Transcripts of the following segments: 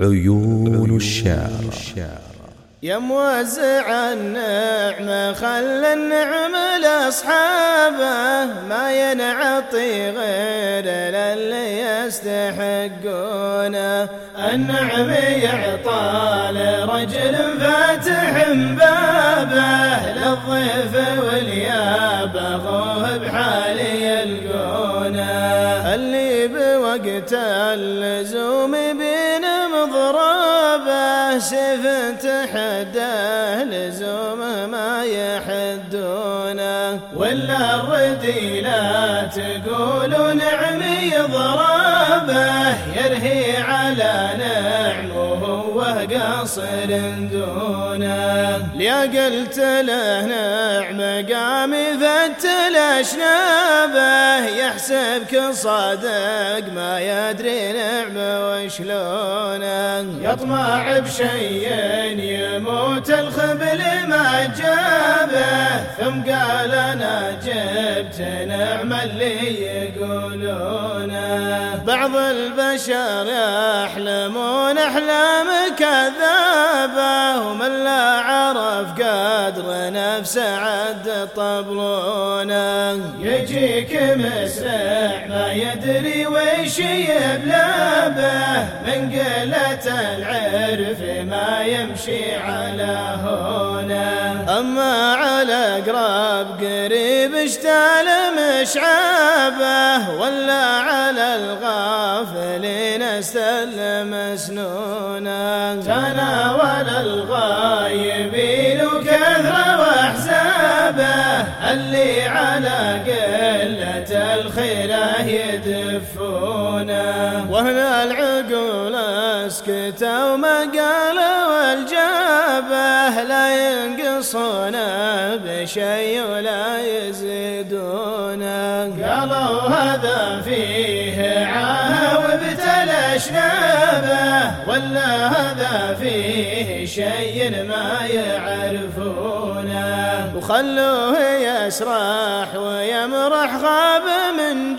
عيون الشعر يا موزع النعمة خل النعم لأصحابه. ما ينعطي غير للي يستحقونه. النعم يعطى لرجل فاتح بابه. للضيف والياب اخوه بحال يلقونه اللي بوقت اللزوم بين مضربه سيف تحده لزومه ما يحدونه ولا الرديلة تقول نعمي ضربه يرهي على وهو قصر دونه. ليا قلت له نعم قام يفتل اشنابه يحسبك صادق ما يدري نعمه وشلونه. يطمع بشيء يموت الخبل ما نعم اللي يقولونه. بعض البشر يحلمون أحلام كذابة ومن لا عرف قدر نفسه عد طبلونه. يجيك مسرع ما يدري وش يبلابه من قلة العرف ما يمشي على هونه. أما على قراب قريب اشتال مشعابه ولا على الغافلين استلم سنونه تناول الغايبين وكثر واحزابه. اللي على قلة الخيره يدفونه وهنا العقول اسكتوا ما قالوا والجابه لا ينقصون بشيء ولا يزيدونه قالوا هذا فيه عاه وابتلى شنابه ولا هذا فيه شيء ما يعرفونه وخلوه يسرح ويمرح غاب من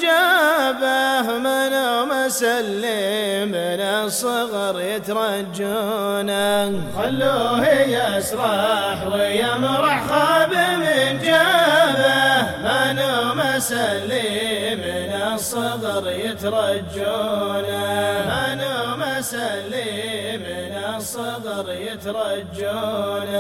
من مسلم من الصغر يترجونه. خلوه يسرح ويمرح خاب من جابه. من مسلم من الصغر يترجونه. من مسلم من الصغر يترجونه.